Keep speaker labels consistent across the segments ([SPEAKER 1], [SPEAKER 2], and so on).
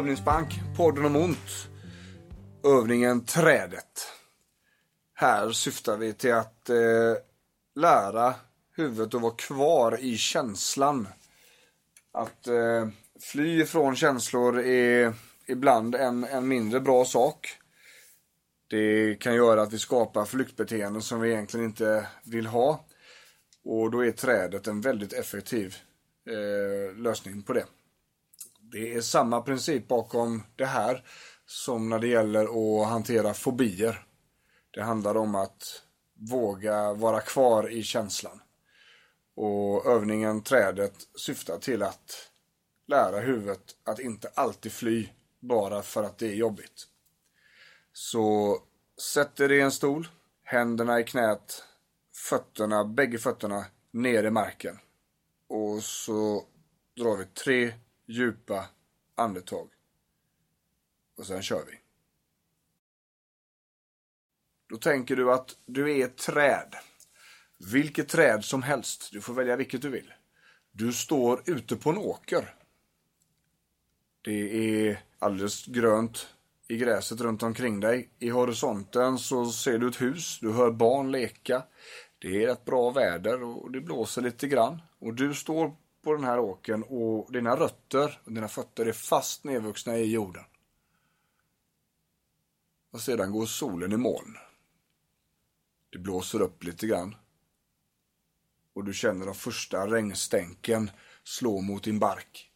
[SPEAKER 1] Övningsbank, podden om ont. Övningen Trädet. Här syftar vi till att eh, lära huvudet att vara kvar i känslan. Att eh, fly ifrån känslor är ibland en, en mindre bra sak. Det kan göra att vi skapar flyktbeteenden som vi egentligen inte vill ha. Och då är trädet en väldigt effektiv eh, lösning på det. Det är samma princip bakom det här som när det gäller att hantera fobier. Det handlar om att våga vara kvar i känslan. Och övningen Trädet syftar till att lära huvudet att inte alltid fly bara för att det är jobbigt. Så sätt dig i en stol, händerna i knät, fötterna, bägge fötterna ner i marken. Och så drar vi tre djupa andetag. Och sen kör vi. Då tänker du att du är ett träd. Vilket träd som helst. Du får välja vilket du vill. Du står ute på en åker. Det är alldeles grönt i gräset runt omkring dig. I horisonten så ser du ett hus. Du hör barn leka. Det är ett bra väder och det blåser lite grann. Och du står på den här åken och dina rötter och dina fötter är fast nedvuxna i jorden. Och sedan går solen i moln. Det blåser upp lite grann. Och du känner de första regnstänken slå mot din bark.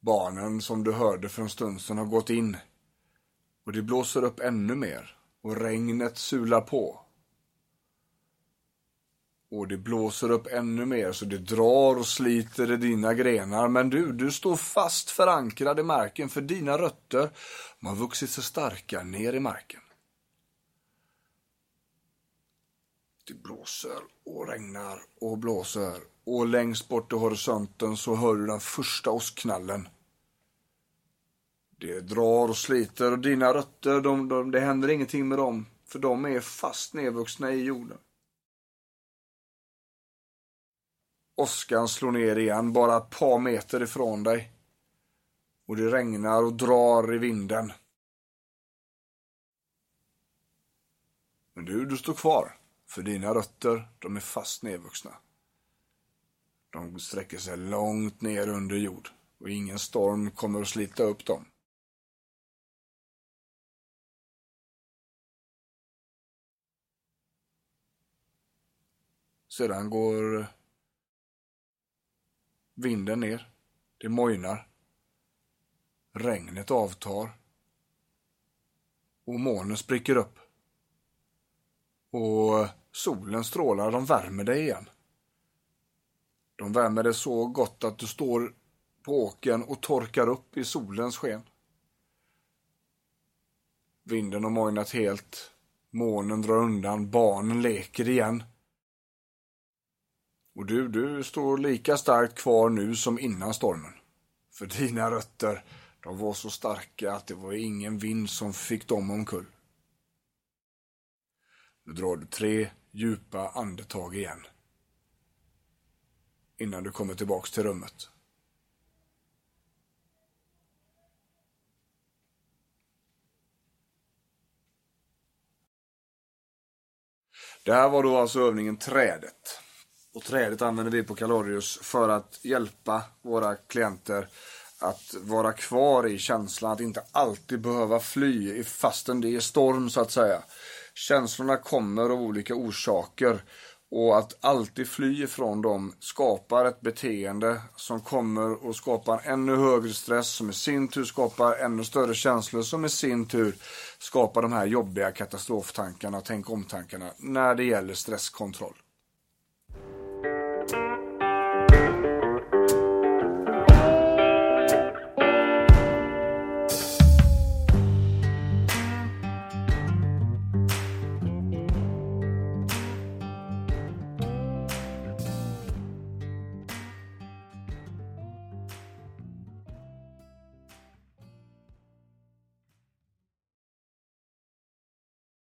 [SPEAKER 1] Barnen som du hörde för en stund sedan har gått in. Och det blåser upp ännu mer. Och regnet sular på. Och det blåser upp ännu mer så det drar och sliter i dina grenar. Men du, du står fast förankrad i marken för dina rötter de har vuxit så starka ner i marken. Det blåser och regnar och blåser och längst bort i horisonten så hör du den första åskknallen. Det drar och sliter och dina rötter, de, de, det händer ingenting med dem för de är fast nedvuxna i jorden. Åskan slår ner igen, bara ett par meter ifrån dig. Och det regnar och drar i vinden. Men du, du står kvar. För dina rötter, de är fast nedvuxna. De sträcker sig långt ner under jord. Och ingen storm kommer att slita upp dem. Sedan går vinden ner. Det mojnar. Regnet avtar. Och månen spricker upp. Och solens strålar, de värmer dig igen. De värmer dig så gott att du står på åken och torkar upp i solens sken. Vinden har mojnat helt. Månen drar undan, barnen leker igen. Och du, du står lika starkt kvar nu som innan stormen. För dina rötter, de var så starka att det var ingen vind som fick dem omkull. Nu drar du tre djupa andetag igen. Innan du kommer tillbaks till rummet. Det här var då alltså övningen Trädet. Och trädet använder vi på Calorius för att hjälpa våra klienter att vara kvar i känslan, att inte alltid behöva fly fastän det är storm så att säga. Känslorna kommer av olika orsaker och att alltid fly ifrån dem skapar ett beteende som kommer att skapa en ännu högre stress som i sin tur skapar ännu större känslor som i sin tur skapar de här jobbiga katastroftankarna, tänk om-tankarna när det gäller stresskontroll.